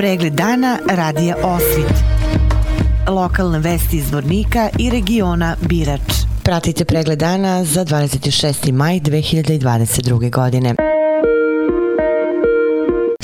Pregled dana radija Osvit. Lokalne vesti iz Vornika i regiona Birač. Pratite pregled dana za 26. maj 2022. godine.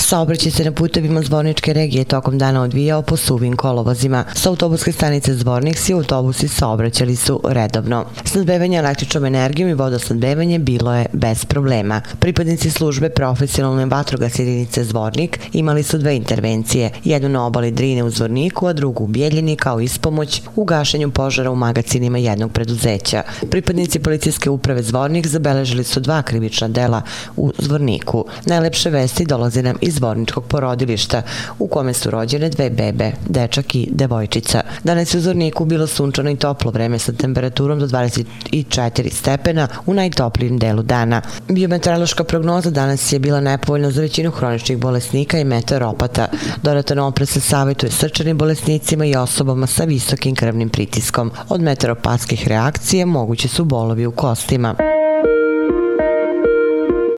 Saobraćaj se na putevima Zvorničke regije tokom dana odvijao po suvim kolovozima. Sa autobuske stanice Zvornik svi autobusi saobraćali su redovno. Snadbevanje električnom energijom i vodosnadbevanje bilo je bez problema. Pripadnici službe profesionalne vatrogas jedinice Zvornik imali su dve intervencije, jednu na obali Drine u Zvorniku, a drugu u Bijeljini kao ispomoć u gašenju požara u magacinima jednog preduzeća. Pripadnici policijske uprave Zvornik zabeležili su dva krivična dela u Zvorniku. Najlepše vesti dolaze nam iz zvorničkog porodilišta u kome su rođene dve bebe, dečak i devojčica. Danas je u Zorniku bilo sunčano i toplo vreme sa temperaturom do 24 stepena u najtoplijim delu dana. Biometeorološka prognoza danas je bila nepovoljna za većinu hroničnih bolesnika i meteoropata. Dodatan opres se savjetuje srčanim bolesnicima i osobama sa visokim krvnim pritiskom. Od meteoropatskih reakcija mogući su bolovi u kostima.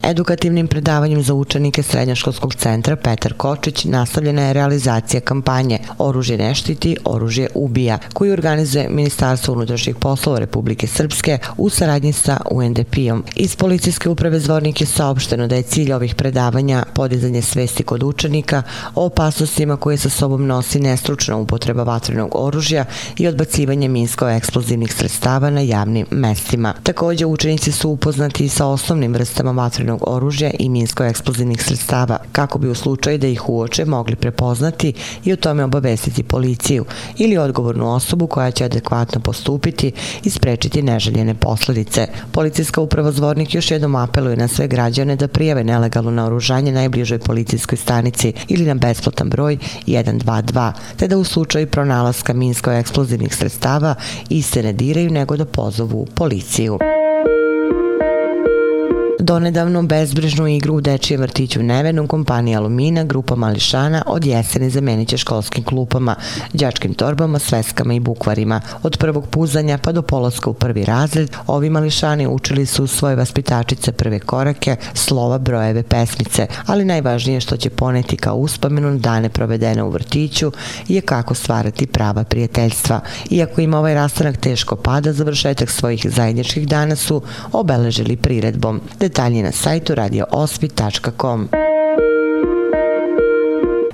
Edukativnim predavanjem za učenike Srednjoškolskog centra Petar Kočić nastavljena je realizacija kampanje Oružje ne štiti, oružje ubija, koju organizuje Ministarstvo unutrašnjih poslova Republike Srpske u saradnji sa UNDP-om. Iz policijske uprave Zvornik je saopšteno da je cilj ovih predavanja podizanje svesti kod učenika o opasnostima koje sa sobom nosi nestručna upotreba vatrenog oružja i odbacivanje minsko-eksplozivnih sredstava na javnim mestima. Takođe, učenici su upoznati sa osnovnim vrstama vatrenog vatrenog oružja i minsko-eksplozivnih sredstava, kako bi u slučaju da ih uoče mogli prepoznati i o tome obavestiti policiju ili odgovornu osobu koja će adekvatno postupiti i sprečiti neželjene posledice. Policijska uprava Zvornik još jednom apeluje na sve građane da prijave nelegalno naoružanje najbližoj policijskoj stanici ili na besplatan broj 122, te da u slučaju pronalaska minsko-eksplozivnih sredstava iste ne diraju nego da pozovu policiju. Donedavno bezbrižnu igru u dečijem vrtiću Nevenom kompanija Alumina, grupa Mališana od jesene zamenit će školskim klupama, đačkim torbama, sveskama i bukvarima. Od prvog puzanja pa do polaska u prvi razred, ovi mališani učili su svoje vaspitačice prve korake, slova, brojeve, pesmice, ali najvažnije što će poneti kao uspomenu dane provedene u vrtiću je kako stvarati prava prijateljstva. Iako im ovaj rastanak teško pada, završetak svojih zajedničkih dana su obeležili priredbom. Detalji na sajtu radioosvit.com.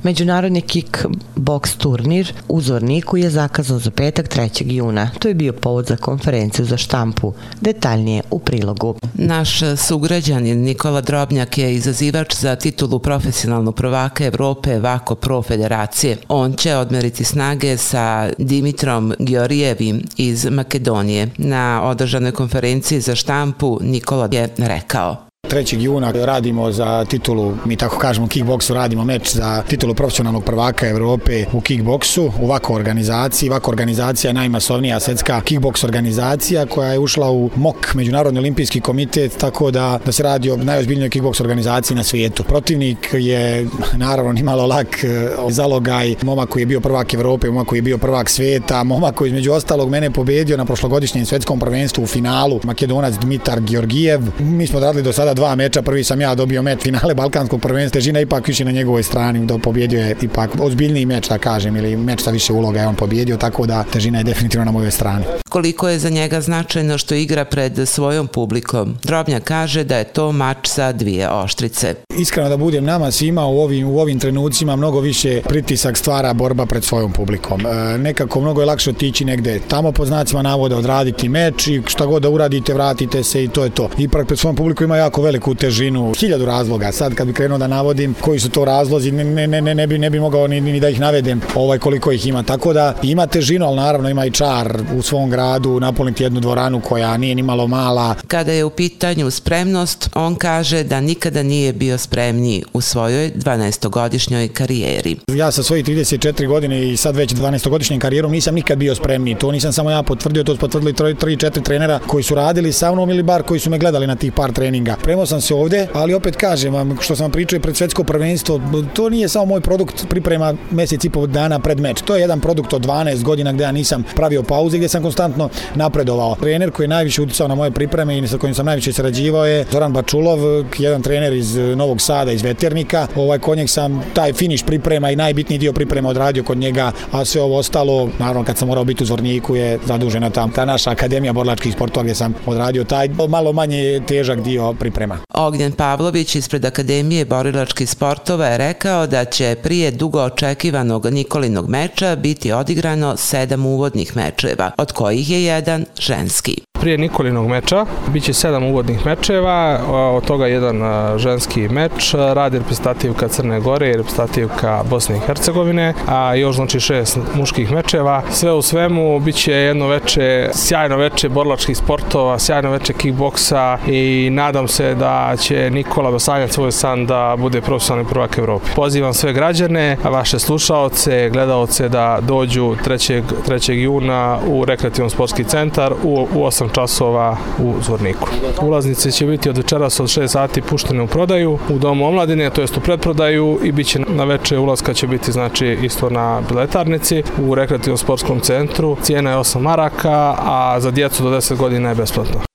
Međunarodni kickbox turnir u Zorniku je zakazan za petak 3. juna. To je bio povod za konferenciju za štampu. Detaljnije u prilogu. Naš sugrađanin Nikola Drobnjak je izazivač za titulu profesionalnog prvaka Evrope Vako Pro Federacije. On će odmeriti snage sa Dimitrom Georgijevim iz Makedonije. Na održanoj konferenciji za štampu Nikola je rekao 3. juna radimo za titulu, mi tako kažemo, kickboksu, radimo meč za titulu profesionalnog prvaka Evrope u kickboksu, u ovako organizaciji. Ovako organizacija je najmasovnija svetska kickboks organizacija koja je ušla u MOK, Međunarodni olimpijski komitet, tako da, da se radi o najozbiljnijoj kickboks organizaciji na svijetu. Protivnik je naravno nimalo lak e, zalogaj, momak koji je bio prvak Evrope, momak koji je bio prvak svijeta, momak koji između ostalog mene pobedio na prošlogodišnjem svetskom prvenstvu u finalu, Makedonac Dmitar Georgijev. Mi smo radili do sada dva meča, prvi sam ja dobio meč finale Balkanskog prvenstva, težina ipak više na njegovoj strani, da pobjedio je ipak ozbiljniji meč, da kažem, ili meč sa više uloga je on pobjedio, tako da težina je definitivno na mojoj strani. Koliko je za njega značajno što igra pred svojom publikom? Drobnja kaže da je to mač sa dvije oštrice. Iskreno da budem nama svima u ovim, u ovim trenucima mnogo više pritisak stvara borba pred svojom publikom. E, nekako mnogo je lakše otići negde tamo po znacima navoda odraditi meč i šta god da uradite vratite se i to je to. Ipak pred svojom publikom ima jako veliku težinu, hiljadu razloga. Sad kad bi krenuo da navodim koji su to razlozi, ne, ne, ne, ne, bi, ne bi mogao ni, ni da ih navedem ovaj koliko ih ima. Tako da ima težinu, ali naravno ima i čar u svom gradu napuniti jednu dvoranu koja nije ni malo mala. Kada je u pitanju spremnost, on kaže da nikada nije bio spremniji u svojoj 12-godišnjoj karijeri. Ja sa svojih 34 godine i sad već 12-godišnjim karijerom nisam nikad bio spremniji. To nisam samo ja potvrdio, to su potvrdili 3-4 trenera koji su radili sa mnom ili bar koji su me gledali na tih par treninga. Pre pripremao sam se ovde, ali opet kažem vam, što sam pričao pred svetsko prvenstvo, to nije samo moj produkt priprema mesec i pol dana pred meč. To je jedan produkt od 12 godina gde ja nisam pravio pauze, gde sam konstantno napredovao. Trener koji je najviše uticao na moje pripreme i sa kojim sam najviše sarađivao je Zoran Bačulov, jedan trener iz Novog Sada, iz Veternika. Ovaj kod sam taj finiš priprema i najbitniji dio priprema odradio kod njega, a sve ovo ostalo, naravno kad sam morao biti u Zvorniku je zadužena tam ta naša akademija borlačkih sportova gdje sam odradio taj malo manje težak dio priprema. Ognjen Pavlović ispred Akademije borilačkih sportova je rekao da će prije dugo očekivanog Nikolinog meča biti odigrano sedam uvodnih mečeva, od kojih je jedan ženski prije Nikolinog meča. Biće sedam uvodnih mečeva, od toga jedan ženski meč, radi reprezentativka Crne Gore i reprezentativka Bosne i Hercegovine, a još znači šest muških mečeva. Sve u svemu biće jedno veče, sjajno veče borlačkih sportova, sjajno veče kickboksa i nadam se da će Nikola dosanjati svoj san da bude profesionalni prvak Evrope. Pozivam sve građane, vaše slušaoce, gledaoce da dođu 3. 3. juna u rekreativno sportski centar u, u 8 časova u Zvorniku. Ulaznice će biti od večeras od 6 sati puštene u prodaju u Domu omladine, to jest u predprodaju i bit će na veče ulazka će biti znači isto na biletarnici u rekreativnom sportskom centru. Cijena je 8 maraka, a za djecu do 10 godina je besplatno.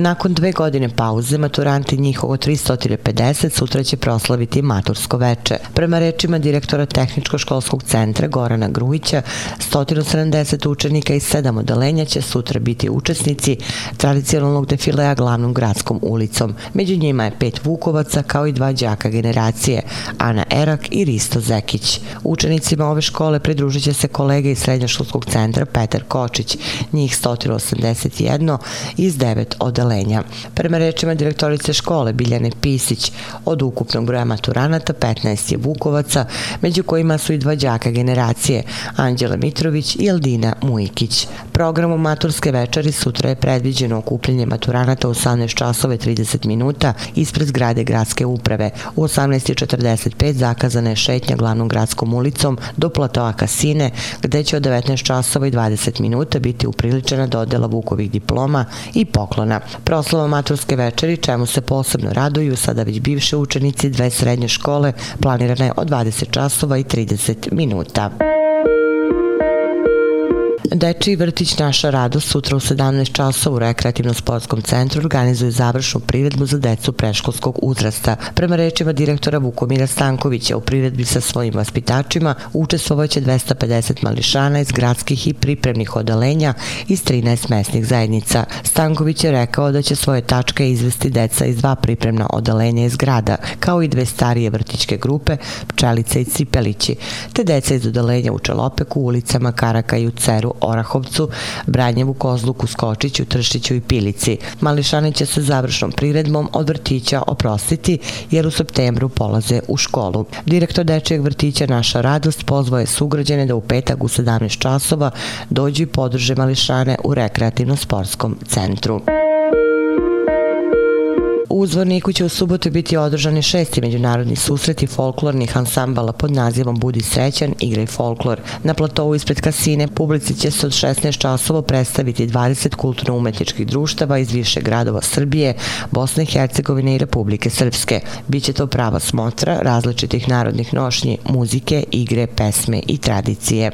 Nakon dve godine pauze, maturanti njihovo 350 sutra će proslaviti matursko veče. Prema rečima direktora Tehničko-školskog centra Gorana Grujića, 170 učenika iz sedam odelenja će sutra biti učesnici tradicionalnog defilea glavnom gradskom ulicom. Među njima je pet Vukovaca kao i dva đaka generacije, Ana Erak i Risto Zekić. Učenicima ove škole pridružit će se kolege iz srednjoškolskog centra Petar Kočić, njih 181 iz devet odelenja odelenja. Prema rečima direktorice škole Biljane Pisić, od ukupnog broja maturanata 15 je Vukovaca, među kojima su i dva đaka generacije, Anđela Mitrović i Eldina Mujkić. Programom maturske večeri sutra je predviđeno okupljenje maturanata u 18 časove 30 minuta ispred zgrade gradske uprave. U 18.45 zakazana je šetnja glavnom gradskom ulicom do platoa Kasine, gde će od 19 časova i 20 minuta biti upriličena dodela Vukovih diploma i poklona. Proslava maturske večeri, čemu se posebno raduju sada već bivše učenici dve srednje škole, planirana je od 20 časova i 30 minuta. Dečiji vrtić Naša radost sutra u 17 časova u rekreativnom sportskom centru organizuje završnu priredbu za decu preškolskog uzrasta. Prema rečima direktora Vukomira Stankovića u priredbi sa svojim vaspitačima učestvovaće 250 mališana iz gradskih i pripremnih odelenja iz 13 mesnih zajednica. Stanković je rekao da će svoje tačke izvesti deca iz dva pripremna odelenja iz grada, kao i dve starije vrtićke grupe, Pčelice i Cipelići, te deca iz odelenja u Čelopeku, ulicama Karaka i u Ceru, Orahovcu, Branjevu, Kozluku, Skočiću, Tršiću i Pilici. Mališani će se završnom priredbom od vrtića oprostiti jer u septembru polaze u školu. Direktor dečijeg vrtića Naša radost pozvoje sugrađene da u petak u 17 časova dođu i podrže Mališane u rekreativno-sportskom centru. U Zvorniku će u subotu biti održani šesti međunarodni susreti folklornih ansambala pod nazivom Budi srećan, igraj folklor. Na platovu ispred kasine publici će se od 16 časova predstaviti 20 kulturno-umetničkih društava iz više gradova Srbije, Bosne i Hercegovine i Republike Srpske. Biće to prava smotra različitih narodnih nošnji, muzike, igre, pesme i tradicije.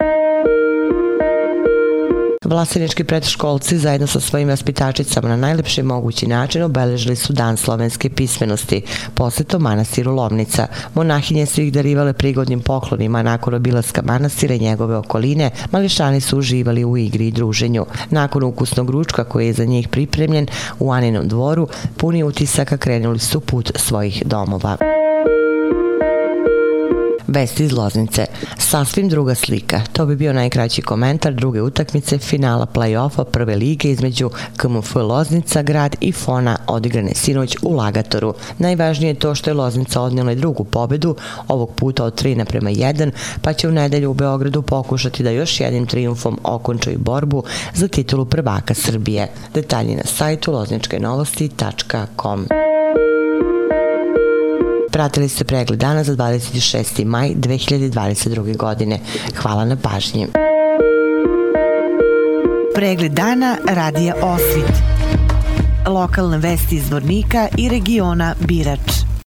Vlasenički predškolci zajedno sa svojim vaspitačicama na najlepši mogući način obeležili su dan slovenske pismenosti, posletom manastiru Lovnica. Monahinje su ih darivale prigodnim poklonima nakon obilaska manastira i njegove okoline, mališani su uživali u igri i druženju. Nakon ukusnog ručka koji je za njih pripremljen u Aninom dvoru, puni utisaka krenuli su put svojih domova. Vesti iz Loznice. Sasvim druga slika. To bi bio najkraći komentar druge utakmice finala play-offa prve lige između KMF Loznica grad i Fona odigrane sinoć u Lagatoru. Najvažnije je to što je Loznica odnijela i drugu pobedu, ovog puta od 3 naprema 1, pa će u nedelju u Beogradu pokušati da još jednim triumfom okončaju borbu za titulu prvaka Srbije. Detalji na sajtu lozničkenovosti.com. Pratili ste pregled dana za 26. maj 2022. godine. Hvala na pažnji. Pregled dana radija Osvit. lokalne vesti iz Vornika i regiona Birač.